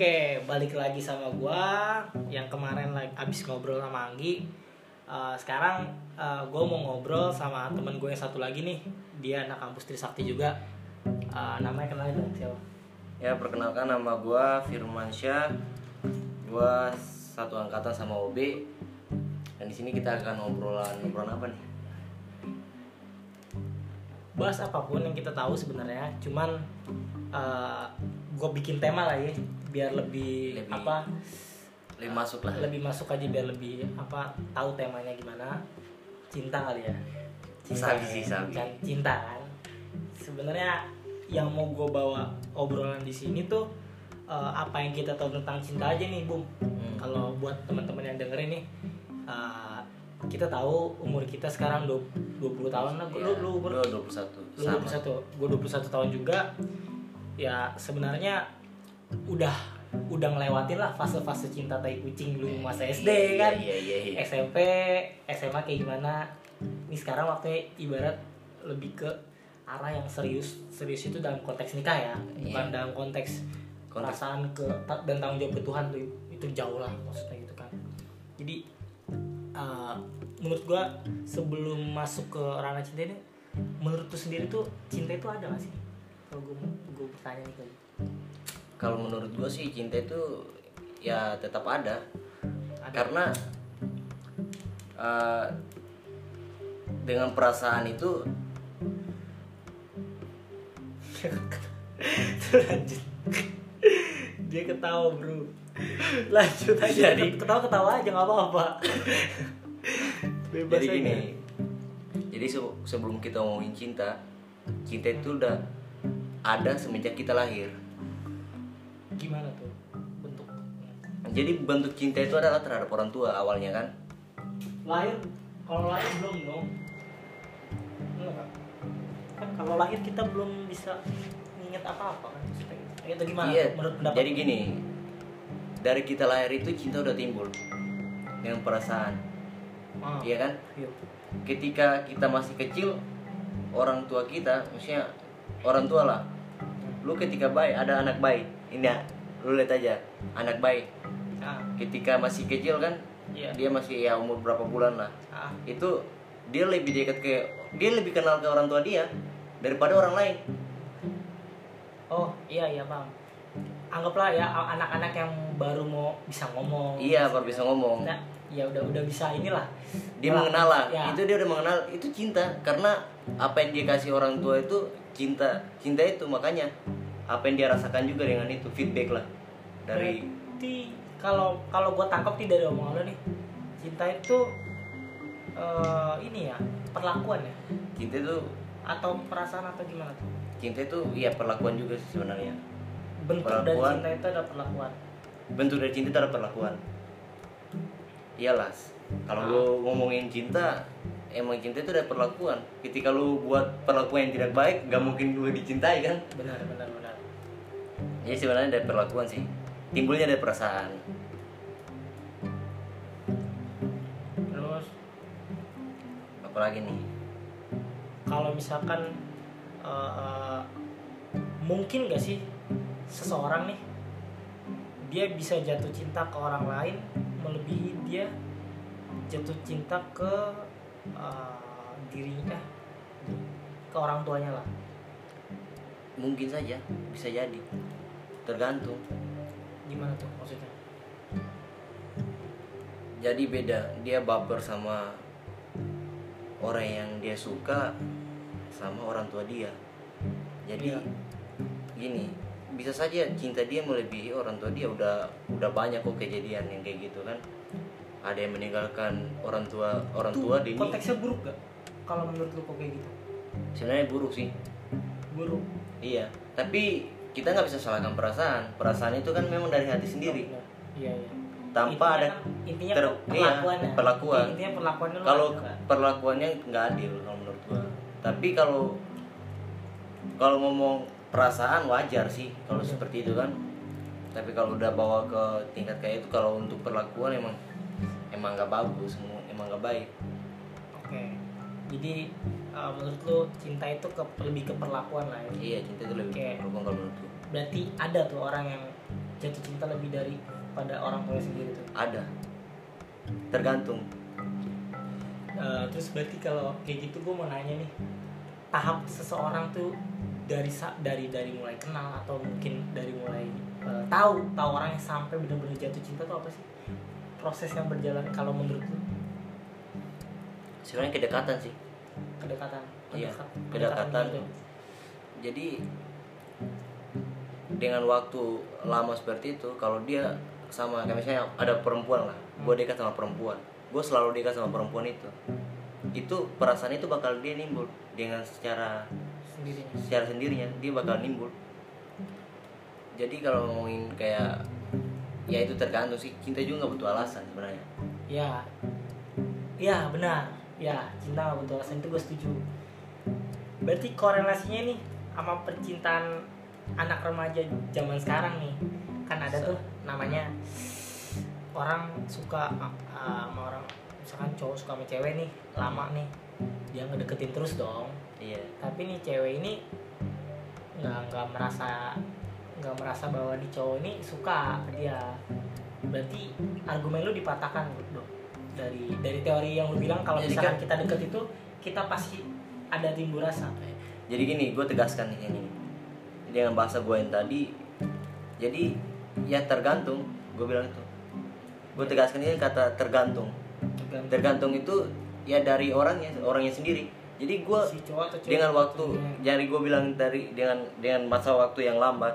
Oke, balik lagi sama gua yang kemarin lagi abis ngobrol sama Anggi. Eh, sekarang eh, gua mau ngobrol sama temen gue yang satu lagi nih. Dia anak kampus Trisakti juga. Eh, namanya kenalin dong siapa? Ya perkenalkan nama gua Firmansyah. Gua satu angkatan sama OB. Dan di sini kita akan ngobrolan ngobrolan apa nih? Bahas apa pun yang kita tahu sebenarnya. Cuman eh gue bikin tema lah ya, biar lebih, Lebih apa? Lebih masuk lah. Lebih masuk aja biar lebih apa? Tahu temanya gimana? Cinta kali ya. Sabi sih, sabi. Kan cinta kan. Sebenarnya yang mau gue bawa obrolan di sini tuh eh, apa yang kita tahu tentang cinta aja nih, Bung. Hmm. Kalau buat teman-teman yang dengerin nih, eh, kita tahu umur kita sekarang du- 20 tahun lah. Lu, Ya, lu umur gua 21. lu Sama. 21, gue 21 tahun juga. Ya sebenarnya udah udah ngelewatin lah fase-fase cinta tai kucing dulu masa SD Iya, kan. Iya iya iya. SMP, SMA kayak gimana? Ini sekarang waktunya ibarat lebih ke arah yang serius. Serius itu dalam konteks nikah ya, bukan Iya. dalam konteks, Konteks- perasaan ke dan tanggung jawab ke Tuhan tuh itu jauh lah maksudnya gitu kan. Jadi uh, menurut gua sebelum masuk ke ranah cinta ini, menurut lu sendiri tuh cinta itu ada gak sih? Kalau gue gue bertanya nih ke. Kalau menurut gua sih cinta itu ya tetap ada. Ada. Karena eh, dengan perasaan itu lanjut dia ketawa bro lanjut aja Jadi- ketawa ketawa aja nggak apa-apa bebas jadi aja. gini jadi se- sebelum kita ngomongin cinta cinta itu udah ada semenjak kita lahir gimana tuh bentuk? Jadi bentuk cinta itu adalah terhadap orang tua awalnya kan? Lahir kalau lahir belum dong. Enggak, kan? kalau lahir kita belum bisa inget apa-apa kan? Itu gimana iya menurut pendapat jadi gini. Dari kita lahir itu cinta udah timbul dengan perasaan. Ah, iya kan? iya. ketika kita masih kecil orang tua kita maksudnya orang tua lah. Lu ketika bayi ada anak bayi ini ya lu lihat aja anak bayi. Ah, ketika masih kecil kan iya. dia masih ya umur berapa bulan lah. Ah, itu dia lebih dekat ke dia lebih kenal ke orang tua dia daripada orang lain. Oh iya iya bang. Anggaplah ya anak-anak yang baru mau bisa ngomong. Iya baru bisa ngomong. Nah, ya udah udah bisa inilah. Dia Malah, mengenal lah. Ya. itu dia udah mengenal itu cinta. Karena apa yang dia kasih orang tua itu cinta cinta itu makanya apa yang dia rasakan juga dengan itu feedback lah. Dari Berarti kalau kalau gua tangkap nih dari omongan lo nih cinta itu eh, ini ya perlakuan ya? Cinta itu atau perasaan atau gimana tuh? Cinta itu ya perlakuan juga sih sebenarnya. Bentuk dari Perlakuan. cinta itu ada perlakuan? Bentuk dari cinta itu adalah perlakuan. Iyalah kalau lu ngomongin cinta emang cinta itu ada perlakuan. Ketika lu buat perlakuan yang tidak baik nggak mungkin lu dicintai kan? Benar benar benar jadi sebenarnya dari perlakuan sih. Timbulnya dari perasaan. Terus? Apalagi nih? Kalau misalkan eh, mungkin gak sih seseorang nih dia bisa jatuh cinta ke orang lain melebihi dia jatuh cinta ke eh, dirinya ke orang tuanya lah. Mungkin saja bisa jadi tergantung. Gimana tuh maksudnya? Jadi beda. Dia baper sama orang yang dia suka sama orang tua dia. Jadi Iya. gini bisa saja cinta dia melebihi orang tua dia. Udah udah banyak kok kejadian yang kayak gitu kan. Ada yang meninggalkan orang tua orang Tuh, tua dini konteksnya buruk gak kalau menurut lu kok kayak gitu? Sebenarnya buruk sih. Buruk? Iya. Tapi kita nggak bisa salahkan perasaan. Perasaan itu kan memang dari hati sendiri. Iya iya. Tanpa Intinya ada intinya ter- kan iya, perlakuan. Ya. perlakuan. intinya perlakuannya kalau perlakuannya nggak adil kalau menurut gua. Tapi kalau kalau ngomong perasaan wajar sih kalau Iya. seperti itu kan. Tapi kalau udah bawa ke tingkat kayak itu kalau untuk perlakuan emang emang nggak bagus emang nggak baik. Oke. Jadi uh, menurut lu cinta itu ke, lebih ke perlakuan lah ya. Iya cinta itu lebih Oke. perlakuan kalau menurut gua berarti ada tuh orang yang jatuh cinta lebih dari pada orang tua sendiri tuh? Ada. Tergantung. Eh, terus berarti kalau kayak gitu gue mau nanya nih tahap seseorang tuh dari dari dari mulai kenal atau mungkin dari mulai eh, tahu tahu orangnya sampai benar-benar jatuh cinta tuh apa sih? Proses yang berjalan kalau menurut lu sebenarnya kedekatan sih kedekatan. Iya, Kedekat- kedekatan. gitu. jadi dengan waktu lama seperti itu kalau dia sama kayak misalnya ada perempuan lah gue dekat sama perempuan gue selalu dekat sama perempuan itu itu perasaan itu bakal dia nimbul dengan secara sendirinya. secara sendirinya dia bakal nimbul. Jadi kalau ngomongin kayak ya itu tergantung sih cinta juga butuh alasan sebenarnya. Ya ya benar ya cinta nggak butuh alasan itu gue setuju. Berarti korelasinya nih sama percintaan anak remaja zaman sekarang nih. Kan ada tuh namanya orang suka uh, sama orang misalkan cowok suka sama cewek nih lama nih dia ngedeketin terus dong. Iya. Tapi nih cewek ini nggak nggak merasa nggak merasa bahwa di cowok ini suka dia. Berarti argumen lu dipatahkan dong dari dari teori yang lu bilang kalau Jadi misalkan kan- kita deket itu kita pasti ada timbul rasa. Jadi gini gue tegaskan nih ini. Dengan bahasa gue yang tadi. Jadi ya tergantung gue bilang itu. Gue tegaskan ini kata tergantung. Tergantung. Tergantung itu ya dari orangnya orangnya sendiri. Jadi gue si dengan waktu Iya. jadi gue bilang dari dengan dengan masa waktu yang lama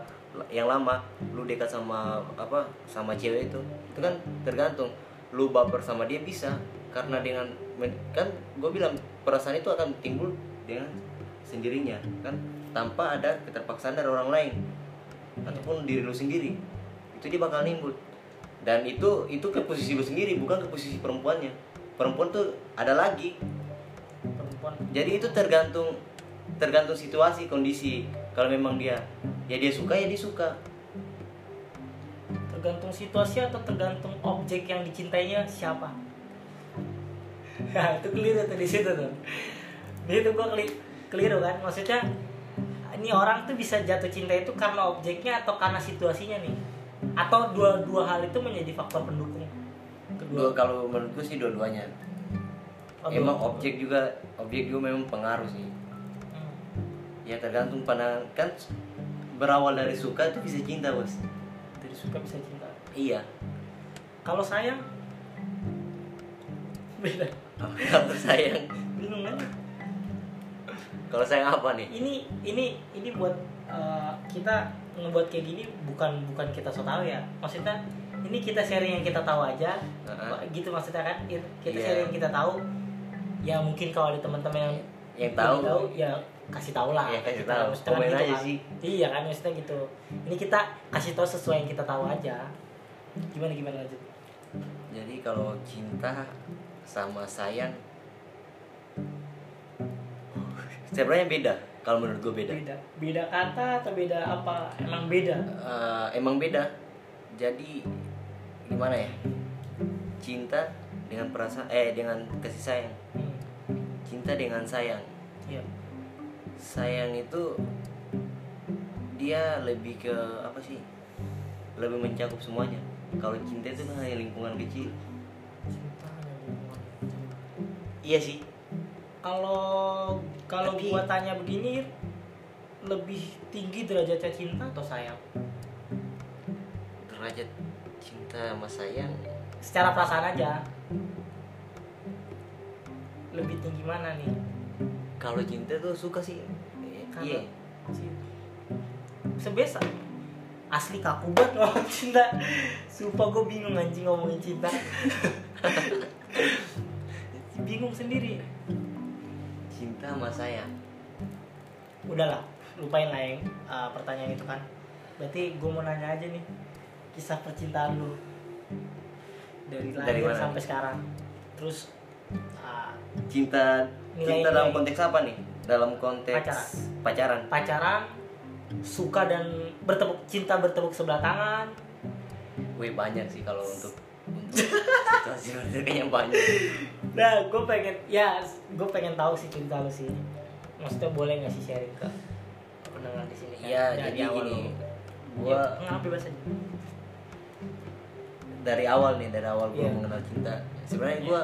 yang lama lu dekat sama apa sama cewek itu itu kan tergantung lu baper sama dia bisa. Karena dengan kan gue bilang perasaan itu akan timbul dengan sendirinya kan? Tanpa ada keterpaksaan dari orang lain. Ataupun diri lu sendiri. Itu dia bakal nimbul. Dan itu itu ke posisi lu sendiri bukan ke posisi perempuannya. Perempuan tuh ada lagi. Perempuan. Jadi itu tergantung tergantung situasi kondisi. Kalau memang dia ya dia suka ya dia suka tergantung situasi atau tergantung objek yang dicintainya siapa? Nah itu keliru tuh di situ tuh. Di situ gua keli keliru kan? Maksudnya ini orang tuh bisa jatuh cinta itu karena objeknya atau karena situasinya nih? Atau dua dua hal itu menjadi faktor pendukung? Dua, kedua kalau menurutku sih dua-duanya. Oh, emang dua- objek juga objek juga memang pengaruh sih. Hmm. ya tergantung pandangan. Kan berawal dari suka itu bisa cinta bos suka bisa cinta iya. Kalau sayang? Beda. Kalau sayang. Bingung kan kalau sayang apa nih? Ini ini ini buat uh, kita ngebuat kayak gini bukan bukan kita so tau ya. Maksudnya ini kita sharing yang kita tahu aja. Heeh. gitu maksudnya kan? Kita Iya. sharing yang kita tahu. Ya mungkin kalau ada teman-teman yang yang belum tahu ya kasih tahu lah. Ya, kasih Gitu. tahu. kan Komen gitu aja kan. sih. iya kan maksudnya gitu. Ini kita kasih tahu sesuai yang kita tahu aja. Gimana gimana lanjut jadi kalau cinta sama sayang sebenarnya beda. Kalau menurut gue beda. Beda. Beda kata atau beda apa? Emang beda? Eh, emang beda. Jadi gimana ya? Cinta dengan perasaan eh dengan kasih sayang. hmm. Cinta dengan sayang. Iya. Sayang itu dia lebih ke apa sih? Lebih mencakup semuanya. Kalau cinta itu kan hanya lingkungan kecil. Cinta hanya hubungan. iya sih. Kalau kalau Tapi- gua tanya begini lebih tinggi derajatnya cinta atau sayang? Derajat cinta sama sayang. Secara perasaan aja lebih tinggi mana nih? Kalau cinta tuh suka sih. Kalau- iya. sebesa. Asli kaku banget ngomong cinta. Sumpah gue bingung anjing ngomongin cinta. Bingung sendiri. Cinta sama sayang udahlah lupain lah yang uh, pertanyaan itu kan. Berarti gue mau nanya aja nih kisah percintaan lu. Dari Dari lahir mana? sampai sekarang. Terus uh, cinta Nilai- cinta dalam konteks apa nih? Dalam konteks Pacaran. pacaran. Pacaran suka dan bertepuk cinta bertepuk sebelah tangan. Wih banyak sih kalau untuk situasi kayaknya banyak. Nah gue pengen ya gue pengen tahu sih cerita lu sih. Maksudnya boleh nggak sih sharing ke pendengar di sini? Kan? Iya Dari jadi awal gini. gua ya, nggak bebas aja dari awal nih dari awal gue Iya. mengenal cinta. Sebenarnya gue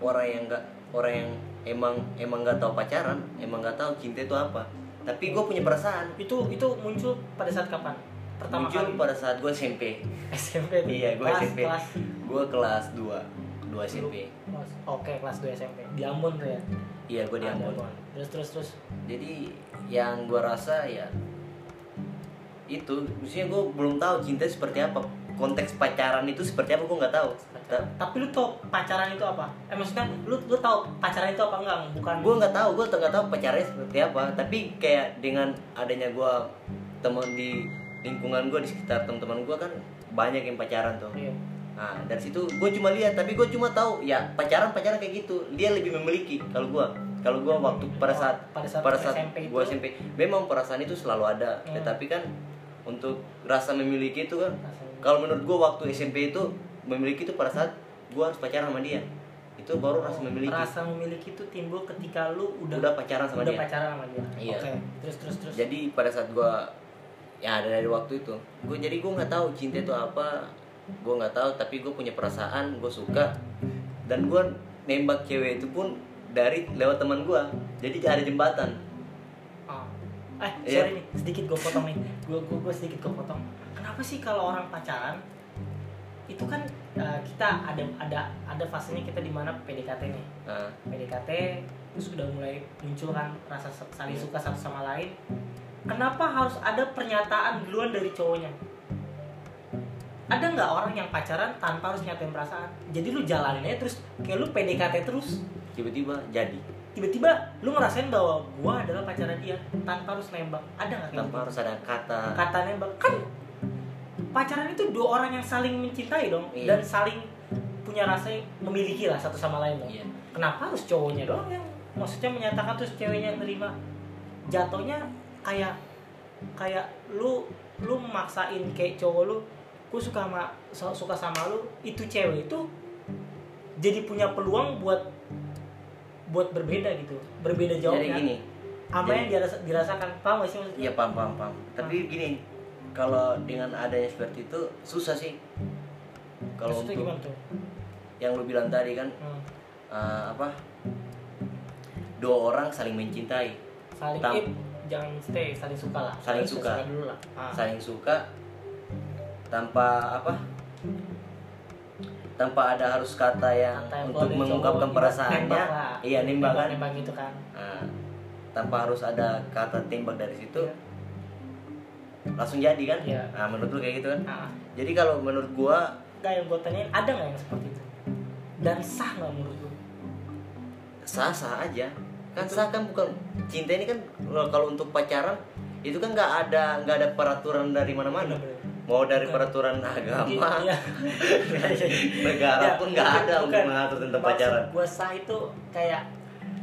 orang yang nggak orang yang emang emang nggak tahu pacaran emang nggak tahu cinta itu apa. Tapi gue punya perasaan. Itu itu muncul pada saat kapan? Pertama muncul kali? pada saat gue SMP SMP iya gue SMP kelas. Gue kelas 2 2 SMP oke kelas 2 SMP di Ambon tuh ya? Iya gue di Ah, Ambon. Terus terus terus? Jadi yang gue rasa ya itu maksudnya gue belum tahu cinta seperti apa konteks pacaran itu seperti apa gue nggak tahu. Ta- tapi lu tau pacaran itu apa? Eh maksudnya lu lu tau pacaran itu apa enggak bukan. Gue nggak tahu gue nggak tahu pacarnya seperti apa. Tapi kayak dengan adanya gue teman di lingkungan gue di sekitar teman-teman gue kan banyak yang pacaran tuh. Iya. nah dari situ gue cuma lihat tapi gue cuma tahu ya pacaran pacaran kayak gitu dia lebih memiliki kalau gue kalau gue waktu pada Oh, saat pada saat pada saat SMP gue SMP memang perasaan itu selalu ada. Hmm. tetapi kan untuk rasa memiliki itu kan. Kalau menurut gue waktu SMP itu memiliki itu pada saat gue harus pacaran sama dia. Itu baru rasa memiliki. Rasa memiliki itu timbul ketika lu udah udah pacaran sama udah dia. pacaran sama dia. Iya. oke. Terus terus terus. Jadi pada saat gue ya ada dari waktu itu. Gue jadi gue nggak tahu cinta itu apa. Gue nggak tahu tapi gue punya perasaan gue suka. Dan gue nembak cewek itu pun dari lewat teman gue jadi ada jembatan. Eh Iya. sorry nih sedikit gue potong nih. Gue gue gue sedikit gue potong. Kenapa sih kalau orang pacaran itu kan eh, kita ada ada ada fasenya kita di mana PDKT nih. Nah, PDKT terus udah mulai muncul kan rasa saling Iya. suka satu sama lain. Kenapa harus ada pernyataan duluan dari cowoknya? Ada nggak orang yang pacaran tanpa harus nyatain perasaan? Jadi lu jalanin aja terus kayak lu PDKT terus. Tiba-tiba jadi tiba-tiba lu ngerasain bahwa gua adalah pacarnya dia tanpa harus nembak. Ada nggak tanpa harus ada kata. Kata nembak. Kan pacaran itu dua orang yang saling mencintai dong Iya. dan saling punya rasa memiliki lah satu sama lain dong. Iya. kenapa harus cowoknya doang yang maksudnya menyatakan terus ceweknya yang terima? Jatuhnya kayak kayak lu lu memaksain kayak cowok lu gue suka sama suka sama lu itu cewek itu jadi punya peluang buat buat berbeda gitu berbeda jadi jawabnya gini apa jadi- yang dirasa, dirasakan paham gak sih maksudnya? Iya paham paham paham. Tapi gini kalau dengan adanya seperti itu susah sih. Kalau untuk gimana tuh? yang lu bilang tadi kan Hmm. eh, apa? Dua orang saling mencintai. Saling Tam- eh, jangan stay saling suka lah. Saling suka. dulu lah. Ah. saling suka tanpa apa tanpa ada harus kata yang yang untuk mengungkapkan perasaannya lah. iya nembak kan nembak gitu kan Nah, tanpa harus ada kata tembak dari situ Iya. langsung jadi kan Iya. nah menurut lu kayak gitu kan ah. jadi kalau menurut gua Nggak yang gue tanyain ada nggak yang seperti itu dan sah nggak menurut lu sah sah aja kan sah kan bukan cinta ini kan kalau untuk pacaran itu kan nggak ada nggak ada peraturan dari mana-mana. Mau dari peraturan agama. Iya. negara pun nggak ada untuk mengatur tentang pacaran. gue sah itu kayak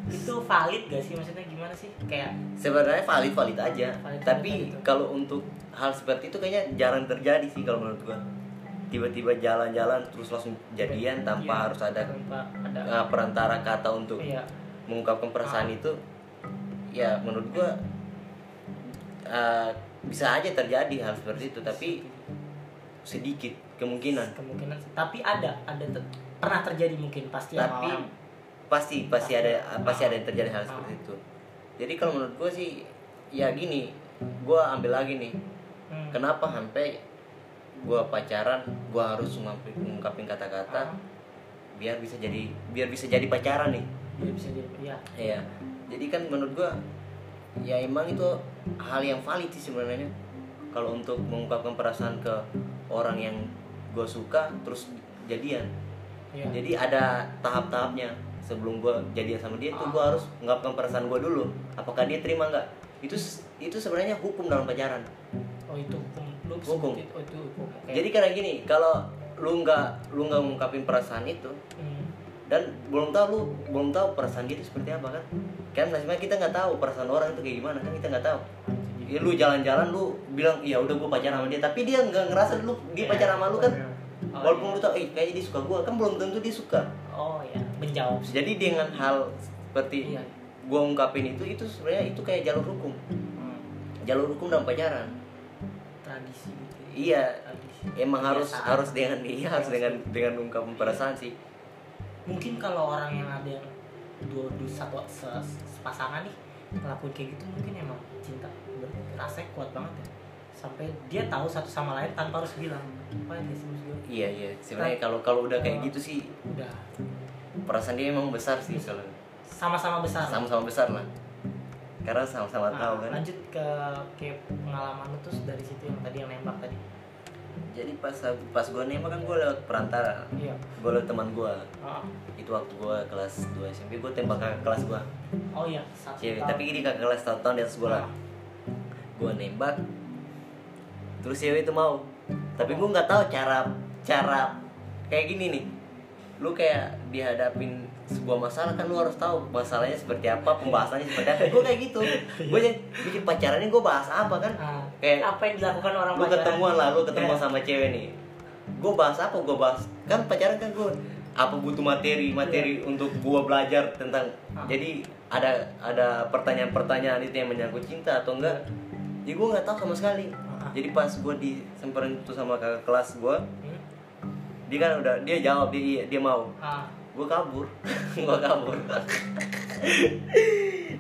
itu valid gak sih? Maksudnya gimana sih? Kayak sebenarnya valid valid aja. Valid-valid tapi gitu. kalau untuk hal seperti itu kayaknya jarang terjadi sih kalau menurut gua. Tiba-tiba jalan-jalan terus langsung jadian tanpa Iya, harus ada tanpa ada. uh, perantara kata untuk iya. mengungkapkan perasaan Ah. itu ya menurut gua uh, bisa aja terjadi hal seperti itu. Tapi sedikit kemungkinan. Kemungkinan tapi ada ada te- pernah terjadi mungkin pasti tapi orang. pasti pasti ada pasti ada yang terjadi hal Ah. seperti itu. Jadi kalau menurut gue sih ya gini gue ambil lagi nih. Hmm. kenapa sampai gue pacaran gue harus ngungkapin, ngungkapin kata-kata Ah. biar bisa jadi biar bisa jadi pacaran nih? Iya, bisa jadi iya. Iya. Jadi kan menurut gue ya emang itu hal yang valid sih sebenarnya. Kalau untuk mengungkapkan perasaan ke orang yang gue suka terus jadian. Iya. Jadi ada tahap-tahapnya. Sebelum gue jadian sama dia tuh gue harus mengungkapkan perasaan gue dulu. Apakah dia terima nggak? Itu itu sebenarnya hukum dalam pacaran. Oh itu hukum. Lu Hukum. itu- oh itu hukum. Oke. Jadi karena gini kalau lu nggak lu nggak mengungkapin perasaan itu Hmm. dan belum tahu lu belum tahu perasaan dia itu seperti apa kan? Kan sebenarnya kita nggak tahu perasaan orang itu kayak gimana kan? Kita nggak tahu ya, lu jalan-jalan lu bilang iya udah gue pacaran sama dia. Tapi dia nggak ngerasa lu dia Iya. pacaran sama lu kan Oh, walaupun iya. lu tahu eh kayaknya dia suka gue kan belum tentu dia suka. Oh ya menjawab sih. Jadi dengan hal seperti iya. gue ungkapin itu itu sebenarnya itu kayak jalur hukum. Hmm. jalur hukum dalam pacaran. Tradisi gitu iya. Emang harus Kebiasaan. harus dengan iya harus. dengan dengan ungkapan perasaan sih. Mungkin kalau orang yang ada yang dua dua satu se- sepasangan nih ngelakuin kayak gitu mungkin emang cinta rasanya kuat banget ya. Sampai dia tahu satu sama lain tanpa harus bilang. Apa ya sih maksud gue iya iya. Sebenarnya kalau kalau udah kayak gitu sih udah. perasaan dia emang besar sih kalau sama-sama besar. Sama-sama besar lah. Karena sama-sama Nah, tahu kan. lanjut ke kayak pengalaman lu terus dari situ yang tadi yang nembak tadi jadi pas pas gue nembak kan gue lewat perantara. Iya. Gue lewat teman gue oh, itu waktu gue kelas 2 SMP gue tembak kakak kelas gue oh iya satu cewek tapi ini kakak kelas satu tahun di atas gue lah. Ah. gue nembak terus cewek itu mau. Tapi gue nggak tahu cara cara kayak gini nih. Lu kayak dihadapin sebuah masalah kan lu harus tahu masalahnya seperti apa pembahasannya seperti apa. Gue kayak gitu. Gue jadi bikin pacarannya gue bahas apa kan? Ah, kayak apa yang dilakukan orang pacaran? ketemuan lah lu ketemu Ya. sama cewek nih gue bahas apa gue bahas kan pacaran kan gue apa butuh materi materi untuk gue belajar tentang Ah. jadi ada ada pertanyaan-pertanyaan itu yang menyangkut cinta atau enggak jadi gue nggak tahu sama sekali Ah. jadi pas gue disemperin itu sama kakak kelas gue Hmm? dia kan udah dia jawab dia dia mau Ah, gue kabur gue kabur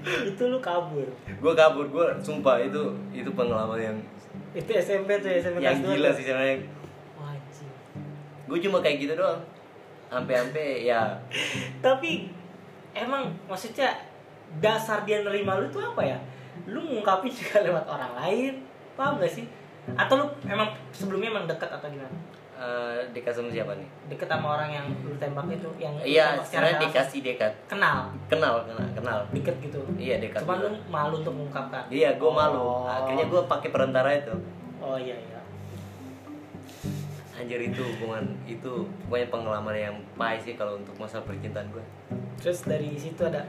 itu lu kabur. Gue kabur gue sumpah itu itu pengalaman yang itu SMP tuh SMP yang gila sih sebenarnya. Anjing. gue cuma kayak gitu doang. Sampai-sampai ya. Tapi emang maksudnya dasar dia nerima lu tuh apa ya? Lu ngungkapin juga lewat orang lain paham gak sih? Atau lu emang sebelumnya emang deket atau gimana eh dekat sama siapa nih? Deket sama orang yang lu tembak itu yang iya sebenarnya langsung? dikasih dekat. Kenal? Kenal kenal kenal. Deket gitu? Iya dekat cuman juga. lu malu untuk mengungkapkan iya gue malu. Oh. akhirnya gue pakai perantara itu. Oh iya iya. Anjir itu hubungan itu pokoknya pengalaman yang pahit sih kalau untuk masa percintaan gue terus dari situ ada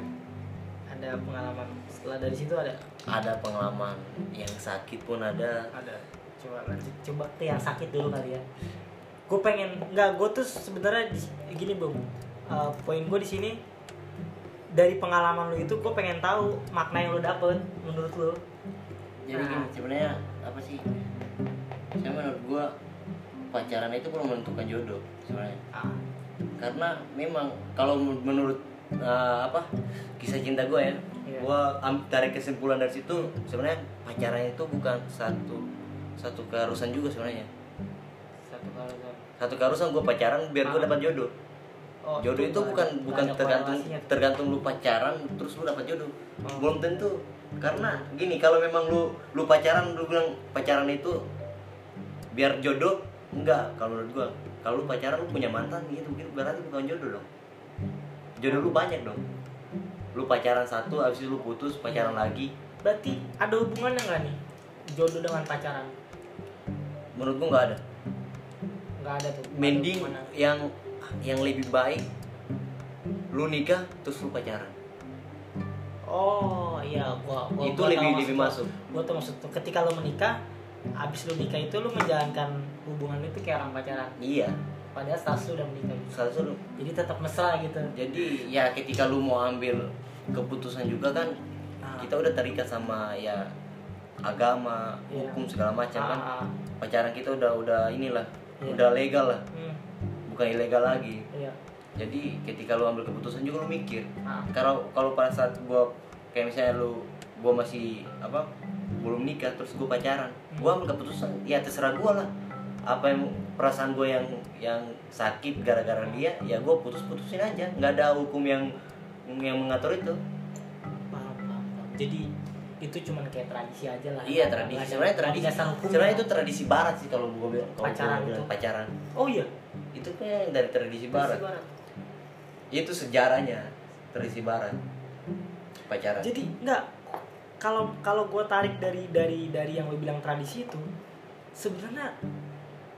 ada pengalaman? Setelah dari situ ada? Ada pengalaman yang sakit pun ada. Ada. Coba lanjut coba ke yang sakit dulu kali ya gue pengen nggak gue tuh sebenarnya gini bung. Uh, poin gue di sini dari pengalaman lu itu gue pengen tahu makna yang lu dapet menurut lu. Jadi Nah. gini sebenarnya apa sih? Saya menurut gue pacaran itu belum menentukan jodoh sebenarnya. Ah, karena memang kalau men- menurut uh, apa kisah cinta gue ya Iya. gue tarik kesimpulan dari situ sebenarnya pacaran itu bukan satu satu keharusan juga sebenarnya satu keharusan gue pacaran biar gue dapat jodoh. Oh, jodoh itu bukan bukan tergantung tergantung lu pacaran terus lu dapat jodoh. Oh. belum tentu. Karena gini kalau memang lu lu pacaran lu bilang pacaran itu biar jodoh enggak. Kalau menurut gua kalau lu pacaran lu punya mantan gitu. Gitu berarti bukan jodoh dong. Jodoh lu banyak dong. Lu pacaran satu habis itu lu putus pacaran lagi. Berarti ada hubungannya nggak nih jodoh dengan pacaran? Menurut gua nggak ada nggak ada tuh mending yang yang lebih baik lu nikah terus lu pacaran. Oh iya gua, gua itu gua lebih lebih masuk. gua. Tuh maksud tuh ketika lu menikah abis lu nikah itu lu menjalankan hubungan itu kayak orang pacaran. Iya. Padahal status lu udah menikah satu lu. Jadi tetap mesra gitu. Jadi ya ketika lu mau ambil keputusan juga kan Ah. kita udah terikat sama ya agama Iya. hukum segala macam kan. Ah, ah. pacaran kita udah udah inilah Iya. udah legal lah. Hmm, bukan ilegal lagi. Iya. Jadi ketika lu ambil keputusan juga lu mikir. Ah. kalau kalau pada saat gua kayak misalnya lu gua masih apa belum nikah terus gua pacaran gua ambil keputusan ya terserah gua lah. Apa yang perasaan gua yang yang sakit gara-gara dia ya gua putus putusin aja. Nggak ada hukum yang yang mengatur itu. Paham, paham, paham. jadi itu cuman kayak tradisi aja lah. Iya tradisi. Sebenarnya tradisi sebenarnya itu tradisi barat sih kalau gua bilang kalau Pacaran gua bilang itu. pacaran. Oh iya. Itu kayak dari tradisi barat. Tradisi barat. itu sejarahnya tradisi barat. Pacaran. Jadi enggak kalau kalau gue tarik dari dari dari yang lo bilang tradisi itu sebenarnya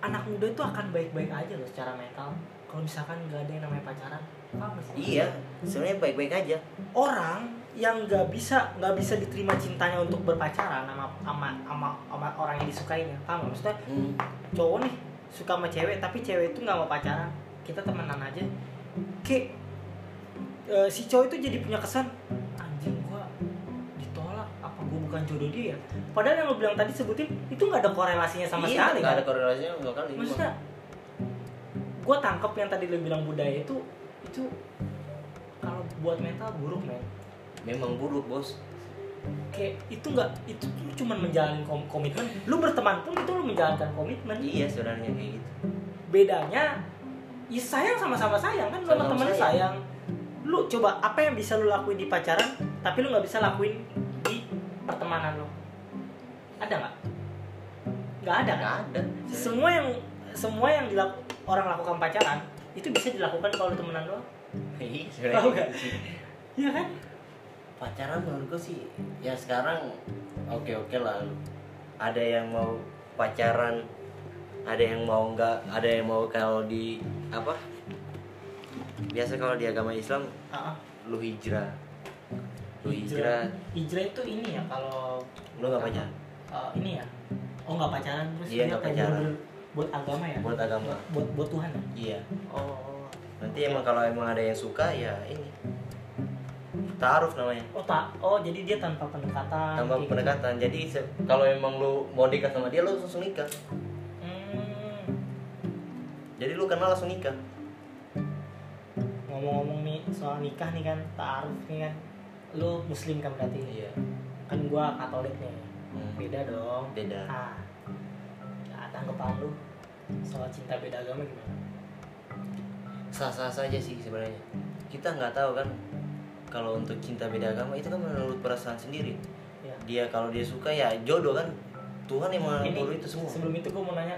anak muda itu akan baik-baik aja loh secara mental. Kalau misalkan nggak ada yang namanya pacaran paham nggak sih? iya sebenarnya baik-baik aja. Orang yang nggak bisa nggak bisa diterima cintanya untuk berpacaran sama sama sama, sama orang yang disukainya paham nggak? maksudnya Hmm. cowok nih suka sama cewek tapi cewek itu nggak mau pacaran kita temenan aja kayak eh, si cowok itu jadi punya kesan anjing gua ditolak apa gua bukan jodoh dia padahal yang lo bilang tadi sebutin itu nggak ada korelasinya sama iya, sekali nggak kan? ada korelasinya sama sekali maksudnya gue tangkap yang tadi lo bilang budaya itu itu kalau buat mental buruk men memang buruk bos. Kayak itu nggak itu lu cuman menjalin kom- komitmen. Lu berteman pun itu lu menjalankan komitmen. Iya sebenarnya kayak gitu. Bedanya ya sayang sama-sama sayang kan lu sama lu sayang. sayang. Lu coba apa yang bisa lu lakuin di pacaran tapi lu nggak bisa lakuin di pertemanan lo ada nggak? Nggak ada kan? Nggak ada. Semua yang semua yang dilak- orang lakukan pacaran itu bisa dilakukan kalau lu temenan doang. Iya gitu iya kan pacaran menurut gue sih ya sekarang oke oke lah. Ada yang mau pacaran ada yang mau nggak ada yang mau kalau di apa? Biasa kalau di agama Islam ah. lu hijrah. Lu hijrah. hijrah. Itu ini ya kalau lu nggak pacaran? Eh, ini ya? Oh nggak pacaran terus Iya, dia nggak pacaran. buat agama ya? Buat agama. Buat buat Tuhan ya? Iya. Oh. Nanti emang kalau emang ada yang suka ya ini taaruf namanya. Oh tak oh jadi dia tanpa pendekatan kayak gitu. pendekatan. Jadi kalau emang lu mau nikah sama dia lu langsung nikah. Hmm, jadi lu kenal langsung nikah. Ngomong-ngomong nih soal nikah nih kan taaruf nih kan lu muslim kan berarti? Iya. Kan gua katolik nih. Hmm. beda dong. Beda. Ah. Nah, tanggapan lu soal cinta beda agama gimana? Sah-sah saja sih sebenarnya. Kita nggak tahu kan kalau untuk cinta beda agama itu kan menurut perasaan sendiri. Ya dia kalau dia suka ya jodoh kan? Tuhan yang mengatur itu semua. sebelum itu gua mau nanya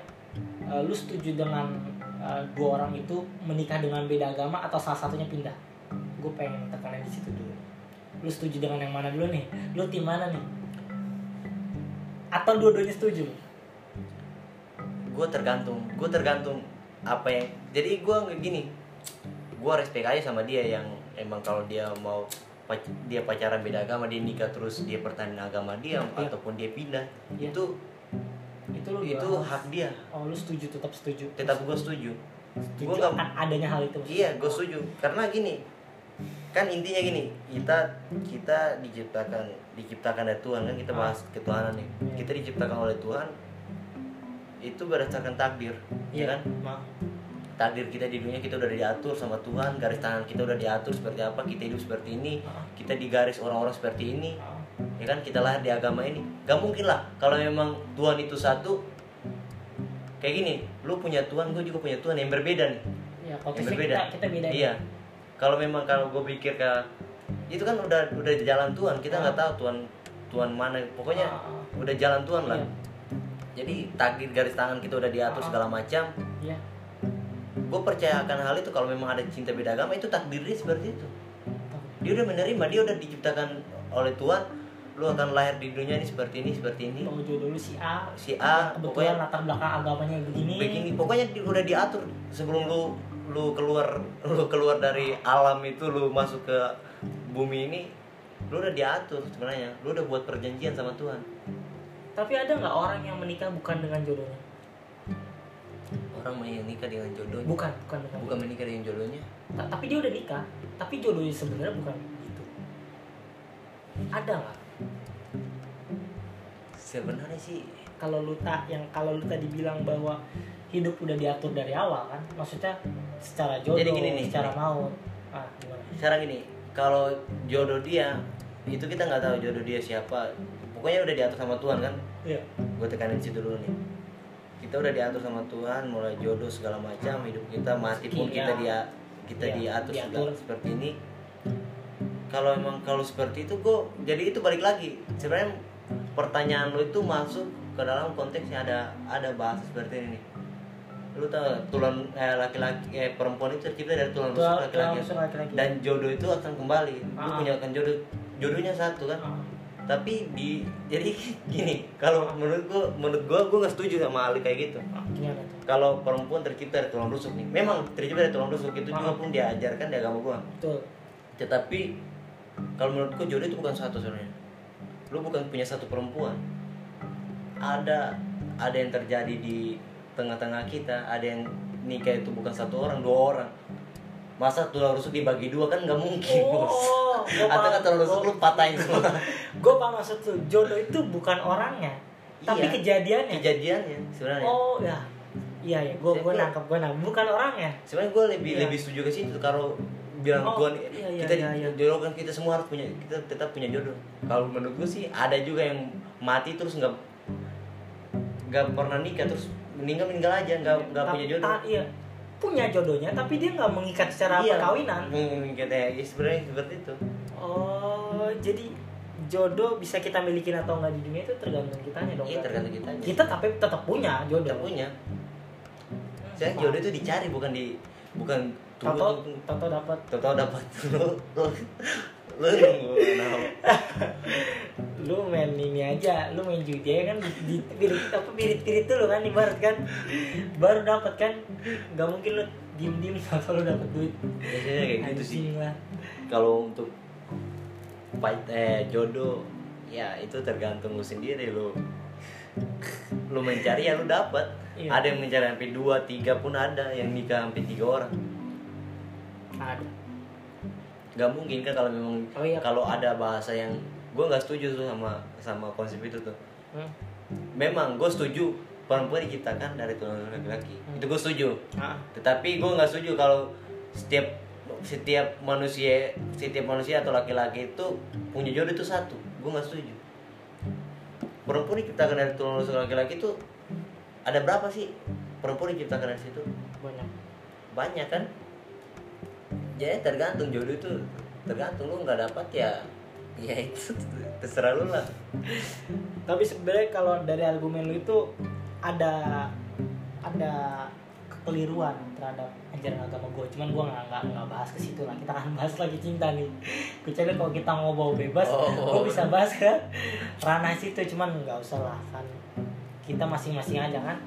eh, lu setuju dengan eh, dua orang itu menikah dengan beda agama atau salah satunya pindah? Gue pengen tekanan di situ dulu. Lu setuju dengan yang mana dulu nih? Lu tim mana nih? Atau dua-duanya setuju? Gue tergantung gue tergantung apa yang jadi gue gini gue respect aja sama dia yang emang kalau dia mau pac- dia pacaran beda agama dia nikah terus dia pertahanin agama dia Iya. ataupun dia pindah Iya. itu itu lu itu gimana? hak dia oh lu setuju tetap setuju tetap gue setuju setuju gua nggak- a- adanya hal itu Iya, gue setuju. Karena gini, kan intinya gini, kita kita diciptakan diciptakan dari Tuhan kan kita bahas ketuhanan nih. Iya. Kita diciptakan oleh Tuhan itu berdasarkan takdir, ya kan? Ma- Takdir kita di dunia kita udah diatur sama Tuhan, garis tangan kita udah diatur seperti apa, kita hidup seperti ini, Ah. kita digaris orang-orang seperti ini, ah. ya kan? Kita lahir di agama ini. Gak mungkin lah kalau memang Tuhan itu satu kayak gini, lu punya Tuhan, gue juga punya Tuhan yang berbeda nih ya yang berbeda. kita kita beda Iya. Kalau memang kalau gue pikir ke itu kan udah udah jalan Tuhan, kita nggak tahu Tuhan Tuhan mana. Pokoknya Ah, ah. udah jalan Tuhan lah. Iya. Jadi takdir garis tangan kita udah diatur Ah. segala macam. Gue percaya akan hal itu kalau memang ada cinta beda agama itu takdir dia seperti itu. Dia udah menerima, dia udah diciptakan oleh Tuhan. Lu akan lahir di dunia ini seperti ini, seperti ini. Mau jodoh lu si A Si A, kebetulan pokoknya latar belakang agamanya begini begini pokoknya di- udah diatur sebelum lu lu keluar lu keluar dari alam itu lu masuk ke bumi ini lu udah diatur sebenarnya lu udah buat perjanjian sama Tuhan tapi ada nggak orang yang menikah bukan dengan jodohnya orang menikah dengan jodohnya. Bukan bukan dengan bukan menikah dengan jodohnya. Ta- tapi dia udah nikah. Tapi jodohnya sebenarnya bukan itu. Ada nggak? Sebenarnya sih kalau lu tak yang kalau lu tadi bilang bahwa hidup udah diatur dari awal kan? Maksudnya secara jodoh Jadi gini nih, secara gini. maut. Ah gimana? Sekarang gini kalau jodoh dia itu kita nggak tahu jodoh dia siapa. Pokoknya udah diatur sama Tuhan kan? Iya. Gue tekanin situ dulu nih kita udah diatur sama Tuhan mulai jodoh segala macam hidup kita mati pun Iya. kita dia kita Iya, diatur, diatur. segala seperti ini. Kalau emang kalau seperti itu gue jadi itu balik lagi. Sebenarnya pertanyaan lo itu masuk ke dalam konteksnya ada ada bahasa seperti ini nih. Lu tau tulang eh, laki-laki eh, perempuan itu tercipta dari tulang rusuk laki-laki. Dan jodoh itu akan kembali. Lu Ah. punya akan jodoh jodohnya satu kan? Ah, tapi di jadi gini kalau menurut gua menurut gua gua nggak setuju sama hal kayak gitu. Ah, gimana tuh? Kalau perempuan tercipta dari tulang rusuk nih. Memang tercipta dari tulang rusuk itu juga Ah. pun diajarkan di agama gua. Betul. Tetapi kalau menurut gua jodoh itu bukan satu sebenarnya. Lu bukan punya satu perempuan. Ada ada yang terjadi di tengah-tengah kita ada yang nikah itu bukan satu orang dua orang. Masa tulang rusuk dibagi dua kan nggak mungkin bos. oh atau kan terlalu lu patahin semua gue paham maksud tuh jodoh itu bukan orangnya tapi Iya. kejadiannya. Kejadiannya sebenarnya. Oh ya. Iya ya gue gue nangkep gue nangkep. Bukan orangnya. Sebenarnya gue lebih Iya. lebih setuju ke situ kalau bilang Oh, gua iya, iya, kita iya, iya. jodoh kan kita semua harus punya kita tetap punya jodoh. Kalau menurut gue sih ada juga yang mati terus nggak nggak pernah nikah terus meninggal meninggal aja nggak nggak Tapi- punya jodoh. ah, iya. Punya jodohnya tapi dia nggak mengikat secara Iya, perkawinan. Mengikat ya sebenarnya seperti itu oh jadi jodoh bisa kita milikin atau enggak di dunia itu tergantung kitanya dong iya tergantung kita kita tapi tetap punya jodoh. Kita punya. Saya Paham. jodoh itu dicari bukan di bukan Toto Toto dapat. Tahu dapat. Lu lu lu nunggu lu main ini aja lu main judi aja kan di, pirit apa pirit pirit dulu kan ibarat kan. Baru dapat kan nggak mungkin lu diem diem atau lu dapat duit. Biasanya kayak gitu sih. Kalau untuk fight eh jodoh. Ya itu tergantung lu sendiri lu. Lu mencari ya lu dapat Iya. ada yang mencari sampai dua tiga pun ada yang nikah sampai tiga orang. Ada. Nggak mungkin kan kalau memang Oh iya. kalau ada bahasa yang gue nggak setuju tuh sama sama konsep itu tuh. Hmm. memang gue setuju perempuan diciptakan dari tulang laki-laki. Hmm. itu gue setuju. Nah, tetapi gue nggak setuju kalau setiap setiap manusia setiap manusia atau laki-laki itu punya jodoh itu satu. Gue nggak setuju. Perempuan diciptakan dari tulang rusuk laki-laki itu ada berapa sih? Perempuan diciptakan dari situ? Banyak. Banyak kan? Jadi tergantung jodoh itu. Tergantung lu nggak dapat ya ya itu terserah lu lah. Tapi sebenarnya kalau dari argumen lu itu ada ada kekeliruan terhadap ajaran agama gue cuman gue nggak nggak nggak bahas ke situ lah. Kita akan bahas lagi cinta nih. Kecuali kalau kita ngobrol bebas Oh. gue bisa bahas ke ranah situ. Cuman nggak usah lah kan. Kita masing-masing aja kan.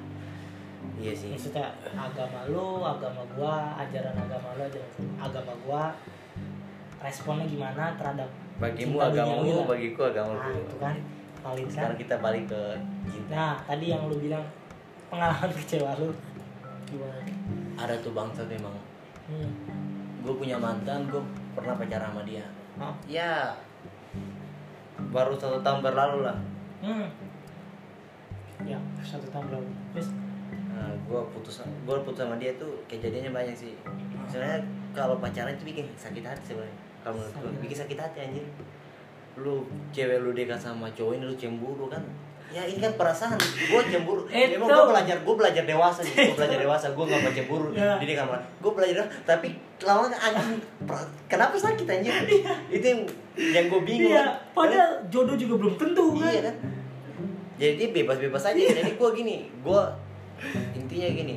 Iya sih. Maksudnya agama lu agama gua ajaran agama lu ajaran agama gua responnya gimana terhadap bagimu duniawi lah. bagiku agama nah itu kan kan sekarang kita balik ke cinta. Nah tadi yang lu bilang pengalaman kecewa lu gimana ada tuh bangsa memang. Hmm. gue punya mantan gue pernah pacaran sama dia. Oh. ya. Baru satu tahun berlalu lah. Hmm. ya satu tahun berlalu. Terus? Nah, gue putus gue putus sama dia tuh kejadiannya banyak sih. Sebenarnya kalau pacaran itu bikin sakit hati sebenarnya. Kalau menurut gue bikin sakit hati anjir. Lu cewek lu dekat sama cowok ini lu cemburu kan ya ini kan perasaan gue cemburu. Itu. memang gue belajar gue belajar dewasa nih gue belajar dewasa gue gak mau cemburu. Ya. jadi kamar gue belajar dewasa, tapi lama anjing. Kenapa sakit anjir itu yang yang gue bingung. Iya padahal jodoh juga belum tentu kan? Iya kan? Jadi bebas-bebas aja. Jadi gue gini gue intinya gini.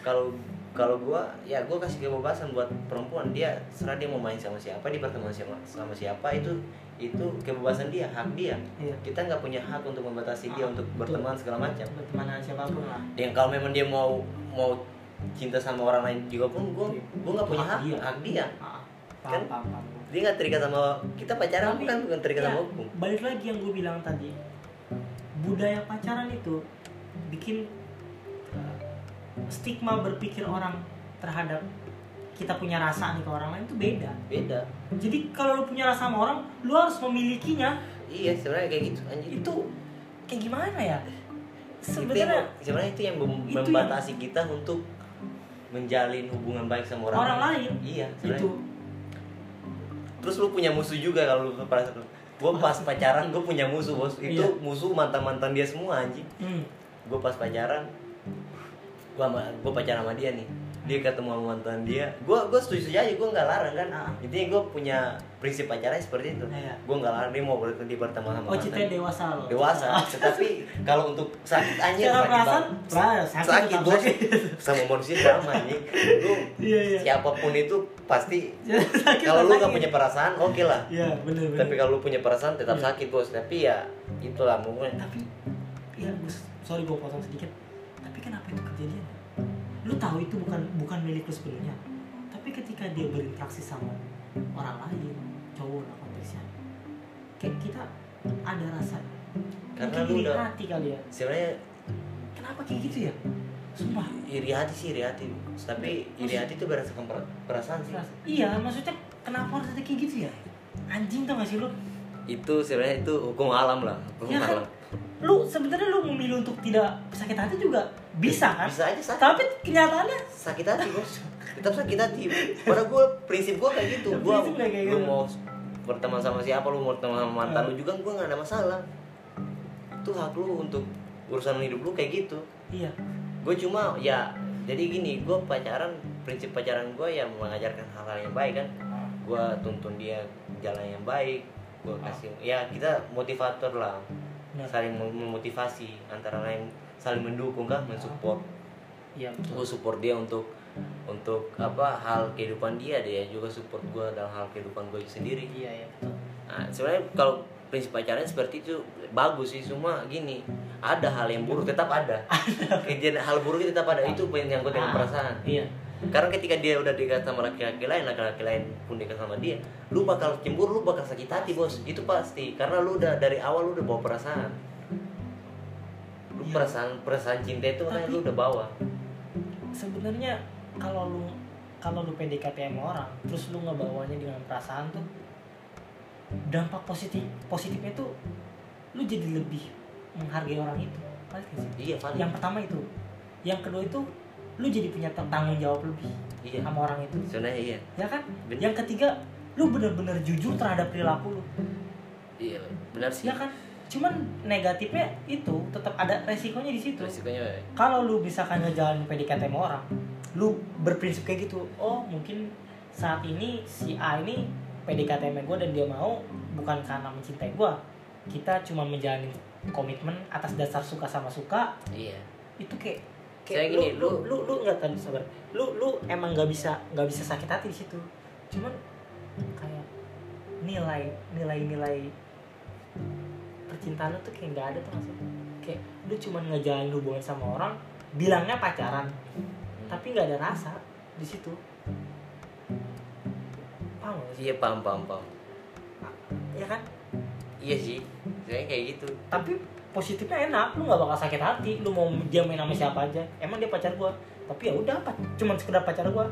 Kalau kalau gue ya gue kasih kebebasan buat perempuan dia serah dia mau main sama siapa di pertemuan sama sama siapa itu itu kebebasan dia hak dia Iya. kita nggak punya hak untuk membatasi dia Ah, untuk betul. berteman segala macam berteman dengan siapa pun lah yang kalau memang dia mau mau cinta sama orang lain juga pun gue gue nggak punya hak dia. hak dia Ah, Kan? paham, paham, paham. dia nggak terikat sama kita pacaran Tapi, kan bukan terikat ya, sama hukum balik lagi yang gue bilang tadi budaya pacaran itu bikin stigma berpikir orang terhadap kita punya rasa nih ke orang lain itu beda. Beda. Jadi kalau lu punya rasa sama orang lu harus memilikinya. Iya sebenarnya kayak gitu anjing. Itu kayak gimana ya? Itu sebenarnya sebenarnya itu yang mem- itu yang- membatasi kita untuk menjalin hubungan baik sama orang, orang lain. iya itu. sebenarnya. terus lu punya musuh juga kalau lu saat gue pas pacaran gue punya musuh bos. Itu Iya. musuh mantan mantan dia semua anjing. Hmm. gue pas pacaran gue sama gue pacaran sama dia nih dia ketemu sama mantan dia gue gue setuju aja gue nggak larang kan Ah. intinya gue punya prinsip pacaran seperti itu Iya. gue nggak larang dia mau ber- di pertemuan sama oh cintanya dewasa loh dewasa tetapi kalau untuk sakit anjir secara sakit perasaan sakit, sakit bos sakit. sama manusia sama anjing lu Iya, iya. siapa pun itu pasti kalau lu sakit. gak punya perasaan oke lah Iya bener bener. tapi kalau lu punya perasaan tetap Iya. sakit bos tapi ya itulah mungkin tapi ya sorry gue potong sedikit kenapa itu kejadian lu tahu itu bukan bukan milik lu sebenarnya tapi ketika dia berinteraksi sama orang lain cowok lah konteksnya kayak kita ada rasa Karena lu udah- hati kali ya. sebenarnya kenapa kayak gitu ya? Sumpah. Iri hati sih iri hati. Tapi iri hati itu berdasarkan per- perasaan sih. Iya maksudnya kenapa harus ada kayak gitu ya? Anjing tau gak sih lu? Itu sebenarnya itu hukum alam lah hukum ya kan? alam lu sebenarnya lu memilih untuk tidak sakit hati juga bisa kan? Bisa aja sakit. Tapi kenyataannya sakit hati bos. Tetap sakit hati. Padahal gue prinsip gue kayak gitu. Gue kayak lu gitu. mau berteman sama siapa lu mau berteman sama mantan lu juga gue nggak ada masalah. Itu hak lu untuk urusan hidup lu kayak gitu. Iya. Gue cuma ya jadi gini gue pacaran prinsip pacaran gue ya mengajarkan hal-hal yang baik kan? Gue tuntun dia jalan yang baik gue kasih ya kita motivator lah Benar. saling mem- memotivasi antara lain saling mendukung kan mensupport? Iya betul. Gue support dia untuk untuk apa hal kehidupan dia dia juga support gue dalam hal kehidupan gue sendiri. Iya betul. Nah, sebenarnya kalau prinsip pacaran seperti itu bagus sih cuma gini ada hal yang buruk tetap ada. Kejadian hal buruk tetap ada itu yang gue dengan perasaan. Iya karena ketika dia udah dekat sama laki-laki lain laki-laki lain pun dekat sama dia lu bakal cemburu lu bakal sakit hati bos. Itu pasti. Karena lu udah dari awal lu udah bawa perasaan. Lu Iya. perasaan perasaan cinta itu Tapi- lu udah bawa. sebenarnya kalau lu kalau lu PDKT sama orang terus lu ngebawanya dengan perasaan tuh dampak positif positifnya tuh lu jadi lebih menghargai orang itu. Pasti sih. Iya valid yang pertama itu. Yang kedua itu lu jadi punya tanggung jawab lebih iya. sama orang itu. Sebenarnya iya. Ya kan? Bener. yang ketiga lu bener-bener jujur terhadap perilaku lu. Iya benar sih. Ya kan? Cuman negatifnya itu tetap ada resikonya di situ. Resikonya ya. kalau lu misalkan ngejalanin PDKT sama orang lu berprinsip kayak gitu oh mungkin saat ini si A ini PDKT sama gue dan dia mau bukan karena mencintai gue kita cuma menjalani komitmen atas dasar suka sama suka. Iya. Itu kayak Saya kayak gini, lu, lu- lu nggak tahu sabar. Lu lu emang nggak bisa nggak bisa sakit hati di situ. Cuman kayak nilai nilai nilai percintaan lu tuh kayak nggak ada tuh maksudnya. Kayak lu cuma ngejalanin hubungan sama orang bilangnya pacaran tapi nggak ada rasa di situ. Paham sih? Iya paham paham paham. Ya kan? Iya sih saya kayak gitu. Tapi positifnya enak lu nggak bakal sakit hati lu mau dia main sama siapa aja. Emang dia pacar gua. Tapi ya udah apa? Cuman sekedar pacar gua.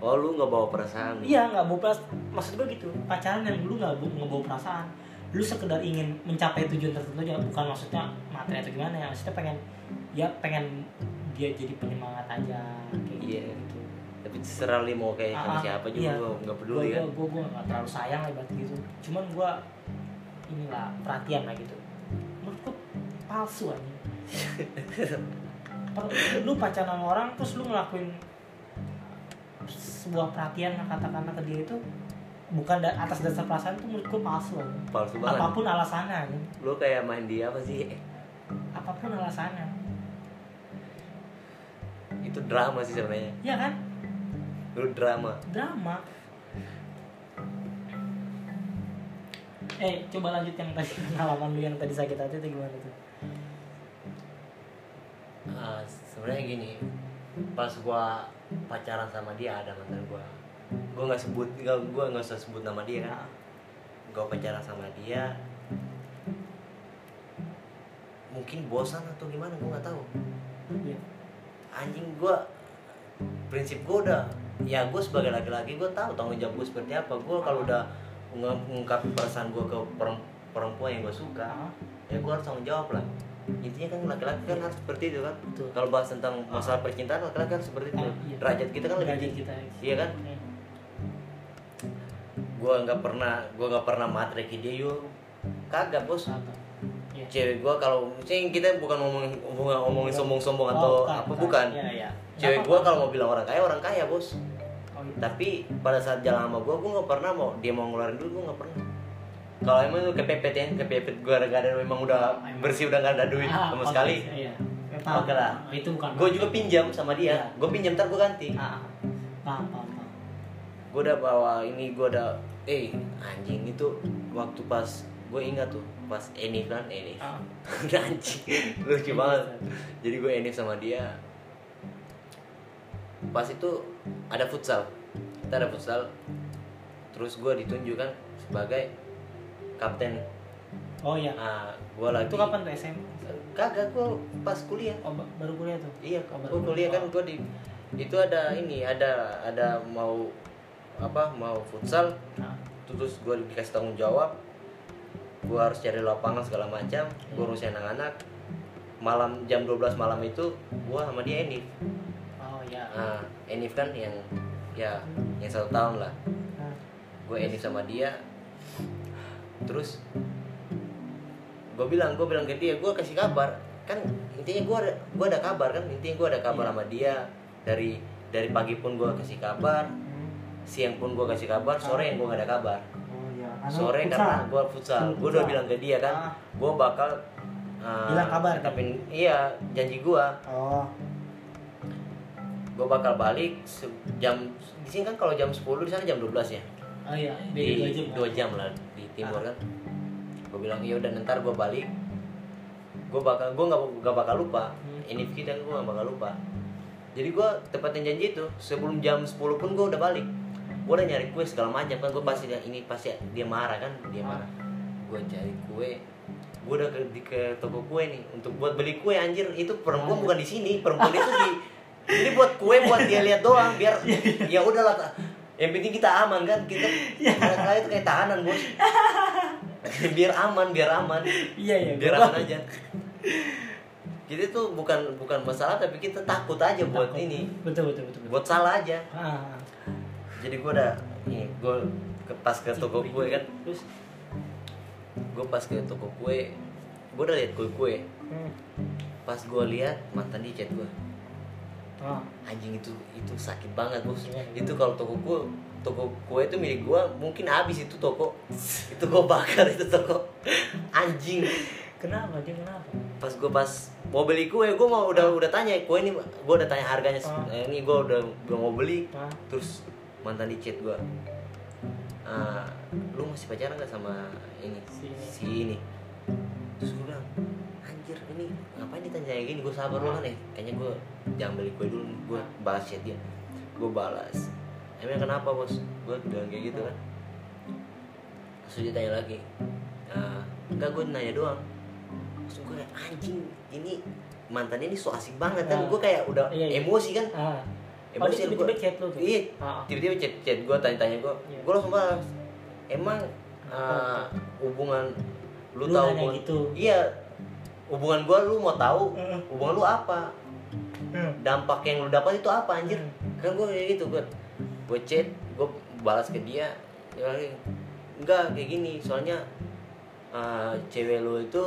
Oh lu nggak bawa perasaan? Iya nggak bawa perasaan maksud gua gitu. Pacaran yang lu nggak nggak bawa perasaan. Lu sekedar ingin mencapai tujuan tertentu aja bukan maksudnya materi atau gimana ya. Maksudnya pengen ya pengen dia jadi penyemangat aja kayak Iya. gitu. Tapi terserah lu mau kayak sama Ah, siapa juga iya. gua nggak peduli kan. gue gue nggak terlalu sayang lah berarti gitu. Cuman gue inilah perhatian lah gitu menurutku palsu aja lu pacaran orang terus lu ngelakuin sebuah perhatian katakanlah ke dia itu bukan da- atas dasar perasaan itu menurutku palsu aja palsu banget apa pun alasannya aja. lu kayak main dia apa sih? Apa pun alasannya. Itu drama sih sebenarnya. Ya kan? Lu drama. Drama eh coba lanjut yang tadi pengalaman lu yang tadi sakit hati itu gimana tuh? Ah, sebenarnya gini pas gua pacaran sama dia ada mantan gua. Gua nggak sebut nggak gua nggak usah sebut nama dia. Kan gua pacaran sama dia. Mungkin bosan atau gimana gua nggak tahu. Iya. anjing gua prinsip gua udah ya gue sebagai laki-laki gue tahu tanggung jawab gue seperti apa. Gue kalau udah nge- ngungkapin perasaan gue ke perem- perempuan yang gue suka Ah, ya gue harus tanggung jawab lah intinya kan laki-laki kan harus seperti itu kan betul kalau bahas tentang masalah percintaan laki-laki harus seperti itu Ah, iya. derajat kita kan lebih tinggi kita Iya kan? Hmm. gue nggak pernah gue nggak pernah matre ke dia yuk kagak bos. Iya. cewek gue kalau misalnya kita bukan ngomongin bukan ngomongin sombong-sombong Oh, atau apa bukan Iya, iya. cewek gue kalau mau bilang orang kaya orang kaya bos iya. Tapi pada saat jalan sama gue gue nggak pernah mau dia mau ngeluarin dulu gue nggak pernah kalau emang lu kepepet ya kepepet gue gara-gara memang udah bersih udah nggak ada duit Ah, sama sekali Iya. Ya. Oke lah. Itu bukan. gue juga pinjam sama dia Iya. gue pinjam ntar gue ganti Ah, paham, paham, paham. gue udah bawa ini gue udah eh anjing itu waktu pas gue ingat tuh pas Enif kan Enif Ah. anjing lucu banget jadi gue Enif sama dia pas itu ada futsal kita ada futsal. Terus gue ditunjukkan sebagai kapten. Oh iya. ah gue lagi Itu kapan tuh SM? kagak gue pas kuliah. Oh, ba- baru kuliah tuh. iya Oh, gue baru kuliah. kan Oh. gue di itu ada ini ada ada mau apa mau futsal. Nah, terus gue dikasih tanggung jawab. Gue harus cari lapangan segala macam. Gue urusin anak-anak. Malam jam 12 malam itu gue sama dia Enif. Oh ya nah Enif kan yang ya yang satu tahun lah. Gue Enif sama dia. Terus gue bilang gue bilang ke dia gue kasih kabar. Kan intinya gue ada gue ada kabar kan? Intinya gue ada kabar Iya. sama dia. Dari dari pagi pun gue kasih kabar siang pun gue kasih kabar sore yang gue gak ada kabar. Oh ya Anu, sore karena gue futsal. Gue udah bilang ke dia kan Ah. gue bakal uh, Bilang kabar. tapi iya janji gue oh gue bakal balik jam di sini kan kalau jam 10 di sana jam 12 ya? Oh iya. Beda di dua jam. dua jam lah di timur kan. Gue bilang iya udah ntar gue balik. Gue bakal gue nggak nggak bakal lupa. Hmm. ini kita gue nggak bakal lupa. Jadi gue tepatin janji itu sebelum jam 10 pun gue udah balik. Gue udah nyari kue segala macam kan gue pasti ini pasti dia marah kan dia marah. Gue cari kue. Gue udah ke, di, ke toko kue nih untuk buat beli kue anjir. Itu perempuan bukan di sini perempuan itu di ini buat kue buat dia lihat doang biar ya udahlah yang penting kita aman kan kita kadang itu kayak tahanan bos. Biar aman biar aman. Iya iya biar aman aja. Kita tuh bukan bukan masalah tapi kita takut aja buat Takut. ini. Betul betul betul, betul. buat salah aja. Ah. Jadi gue udah ini gue ke pas ke toko kue kan. Terus? Gue pas ke toko kue gue udah liat kue kue hmm. pas gue lihat mantan di chat gue ah anjing itu itu sakit banget bos itu kalau toko kue toko kue itu milik gue mungkin habis itu toko. Itu gue bakar itu toko. Anjing. Kenapa? Dia kenapa? Pas gue pas mau beli kue gue mau udah udah tanya kue ini gue udah tanya harganya Ah. eh, ini gue udah udah mau beli. Ah. Terus mantan di chat gue "Ah, lu masih pacaran gak sama ini? Si ini. si ini kayak gini gue sabar kan ya kayaknya gue jangan beli kue dulu gue balas chat dia. Gue balas. Emang kenapa bos? Gue bilang kayak gitu kan. Terus dia tanya lagi "Ah, enggak gue nanya doang. Terus gue kayak anjing ini mantannya ini so asik banget. Kan Ah. gue kayak udah Iya, iya. emosi kan? Ah. Oh, emosi dia tiba-tiba chat lu tuh? iya. Ah. tiba-tiba chat chat gue tanya-tanya gue Iya. gue langsung balas. Emang uh, hubungan lu, Lu tahu gua- gitu? iya hubungan gue lu mau tahu hubungan lu apa? Hmm. dampak yang lu dapat itu apa anjir? Kan gue kayak gitu gue gue chat gue balas ke dia dia bilang enggak kayak gini soalnya uh, cewek lu itu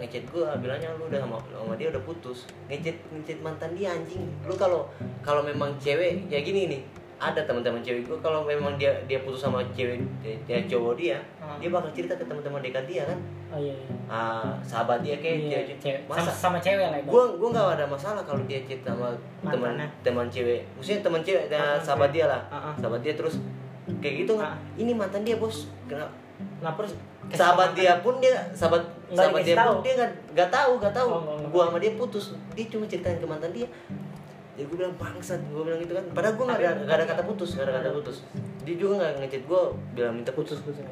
ngechat gue bilangnya lu udah sama, sama dia udah putus. Ngechat ngechat mantan dia anjing. Lu kalau kalau memang cewek kayak gini nih ada teman-teman cewek gue kalau memang dia dia putus sama cewek dia cowok dia Ah. dia bakal cerita ke teman-teman dekat dia kan oh iya iya Ah, sahabat dia kayak Iya, cewek, cewek. sama, masa sama cewek lah gue gue nggak ada masalah kalau dia chat sama teman teman cewek maksudnya teman cewek Ah, nah, ah, sahabat dia lah Ah, ah. sahabat dia terus kayak gitu Ah. ini mantan dia bos kenapa kasih sahabat mantan? dia pun dia sahabat Nggak sahabat dia tahu. pun dia nggak nggak tahu nggak tahu Oh, nggak. gua sama dia putus dia cuma ceritain ke mantan dia jadi gue bilang bangsat gue bilang gitu kan. Padahal gue nggak ada ada kata putus nggak ada kata putus. Dia juga nggak ngechat gue bilang minta putus putus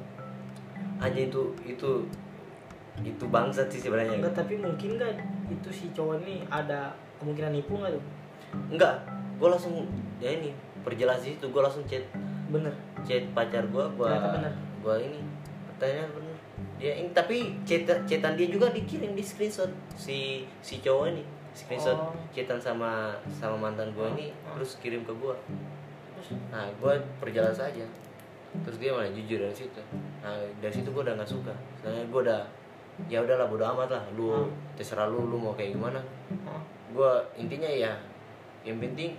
aja itu itu itu bangsat sih sebenarnya. Enggak tapi mungkin nggak itu si cowok ini ada kemungkinan nipu nggak tuh? Enggak gue langsung ya ini perjelas itu gue langsung chat. Bener. Chat pacar gue gue gue ini katanya bener. Dia ini tapi chat chatan dia juga dikirim di screenshot si si cowok ini screenshot Oh. chatan sama sama mantan gue ini Oh. terus kirim ke gue nah gue perjelas aja terus dia malah jujur dari situ. Nah dari situ gue udah nggak suka. Soalnya gue udah ya udahlah bodo amat lah. Lu Hmm. terserah lu lu mau kayak gimana. Oh, gue intinya ya yang penting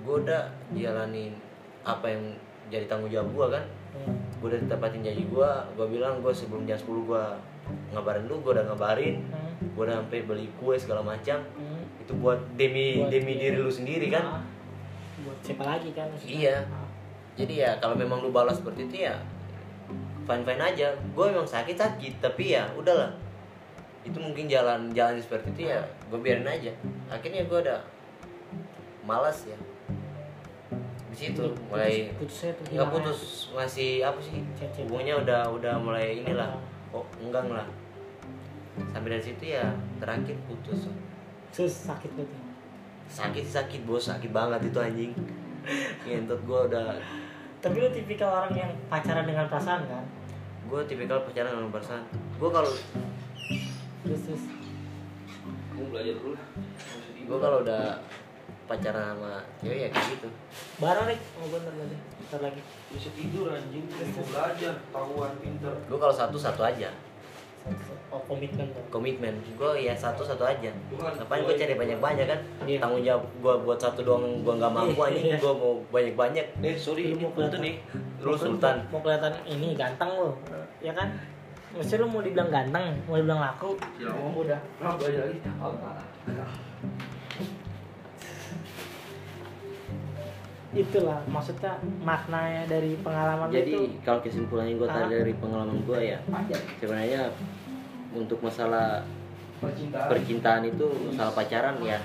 gue udah jalanin apa yang jadi tanggung jawab gue kan. Hmm. gue udah tepatin janji gue gue bilang gue sebelum jam 10 gue ngabarin lu gue udah ngabarin Hmm. gue udah sampai beli kue segala macam Hmm. itu buat demi Buat demi dia. diri lu sendiri kan Ah. buat siapa lagi kan maksudnya? Iya. Jadi ya kalau memang lu balas seperti itu ya fine fine aja gue memang sakit sakit tapi ya udahlah itu mungkin jalan jalan seperti itu ya gue biarin aja akhirnya gue udah malas ya di situ Putus- mulai putusnya tuh nggak putus masih apa sih hubungannya udah udah mulai inilah Ah. Oh enggang lah sampai dari situ ya terakhir putus. Terus sakit gitu. sakit sakit bos sakit banget itu anjing. Ngentot gue udah. Tapi lu tipikal orang yang pacaran dengan perasaan kan? Gue tipikal pacaran dengan perasaan. Gue kalau terus terus. Gue belajar dulu lah. gue kalau udah pacaran sama cewek ya kayak gitu barang nih oh bener lagi ntar lagi Bisa tidur anjing, mau belajar, tahuan, pinter. gue kalau satu satu aja oh komitmen komitmen gue ya satu satu aja Bukan. ngapain gue cari banyak banyak kan Iya. tanggung jawab gue buat satu doang gue nggak mampu aja Iya. gue mau banyak banyak Eh, sorry, Lu ini mau kelihatan. nih. lu sultan mau kelihatan ini ganteng lo ya kan Maksudnya lu mau dibilang ganteng, mau dibilang laku Ya, udah. Nah, belajar lagi. Itulah maksudnya maknanya dari pengalaman jadi itu kalau kesimpulannya gue Ah. dari pengalaman gue ya sebenarnya untuk masalah Percintaan. percintaan itu masalah pacaran ya.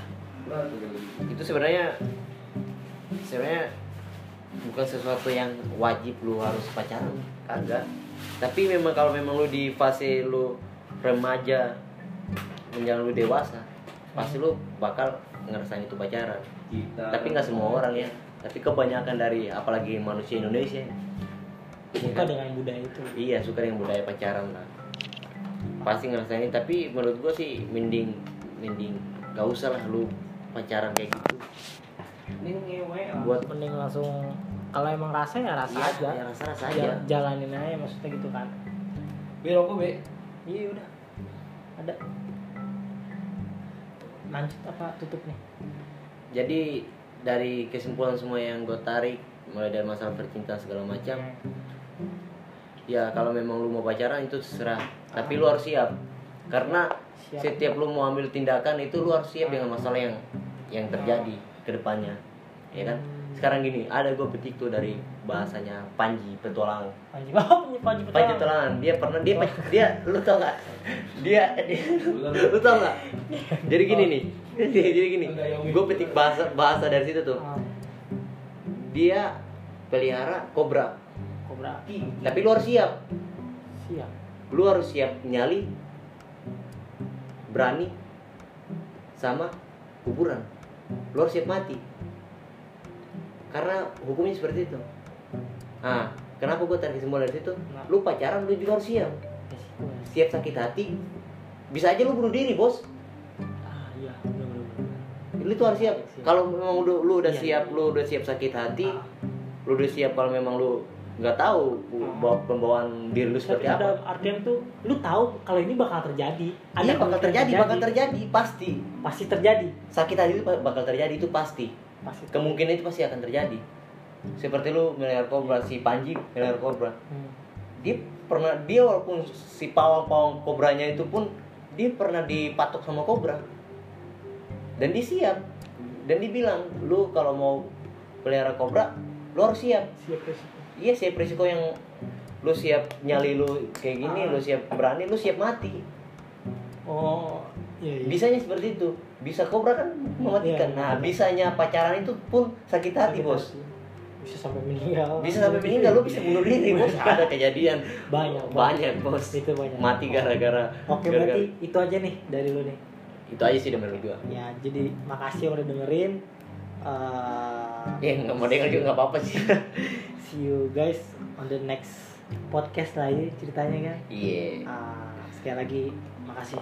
Itu sebenarnya sebenarnya bukan sesuatu yang wajib lu harus pacaran kagak. Tapi memang kalau memang lu di fase lu remaja menjelang lu dewasa pasti lu bakal ngerasain itu pacaran Kita. tapi nggak semua orang ya. Tapi kebanyakan dari apalagi manusia Indonesia. Suka dengan budaya itu. Iya suka dengan budaya pacaran lah. Pasti ngerasain tapi menurut gua sih mending mending gak usah lah lu pacaran kayak gitu. Ini ngewe. buat mending langsung kalau emang rasa ya rasa Iya, aja. ya rasa rasa Ja- aja. jalanin aja maksudnya gitu kan. Be rokok, Be. iya udah. Ada. Lanjut apa tutup nih jadi dari kesimpulan semua yang gue tarik mulai dari masalah percintaan segala macam ya kalau memang lu mau pacaran itu terserah. Tapi lu harus siap. Karena Siap. setiap lu mau ambil tindakan itu lu harus siap dengan masalah yang yang terjadi ke depannya. Ya kan? Sekarang gini ada gue petik tuh dari bahasanya Panji Petualang. Panji Panji Panji Panji Petualangan dia pernah dia dia lu tau gak dia, dia lu tau gak jadi gini nih jadi gini gue petik bahasa bahasa dari situ tuh. Ah, dia pelihara kobra. Kobra. Tapi lu harus siap. Siap. Lu harus siap nyali berani sama kuburan. Lu harus siap mati. Karena hukumnya seperti itu. Nah kenapa gue tarik kesimpulan dari situ? Kenapa? lu pacaran lu juga harus siap. Ya. siap sakit hati bisa aja lu bunuh diri bos. Ah iya. Lu tuh harus siap. Siap. kalau memang udah lu udah Iya, siap iya. lu udah siap sakit hati Ah. lu udah siap kalau memang lu nggak tahu bawa pembawaan diri lu seperti apa. artian tuh lu tahu kalau ini bakal terjadi. Ada iya bakal kemungkinan terjadi bakal terjadi. pasti. Pasti terjadi. Sakit hati itu bakal terjadi itu pasti. Pasti. Kemungkinan itu pasti akan terjadi. Seperti lu melihara kobra si Panji melihara kobra. Hmm. dia pernah dia walaupun si pawang-pawang kobranya itu pun dia pernah dipatok sama kobra dan dia siap. Dan dia bilang lu kalau mau pelihara kobra lu harus siap. Siap resiko. Iya siap risiko yang lu siap nyali lu kayak gini Ah. lu siap berani lu siap mati. Oh iya iya. Bisanya seperti itu. Bisa kobra kan mematikan. Iya. nah bisanya pacaran itu pun sakit hati Sakit bos. hati. bisa sampai meninggal. Bisa sampai meninggal lu bisa bunuh diri bos. Ada kejadian. Banyak banyak bos. Itu banyak. Mati gara-gara oke gara-gara- berarti itu aja nih dari lu nih itu aja sih dari gua. Ya jadi makasih udah dengerin. Eh, ya nggak mau denger juga nggak apa-apa sih. See you guys on the next podcast lagi ceritanya kan. Iya. Ah, sekali lagi makasih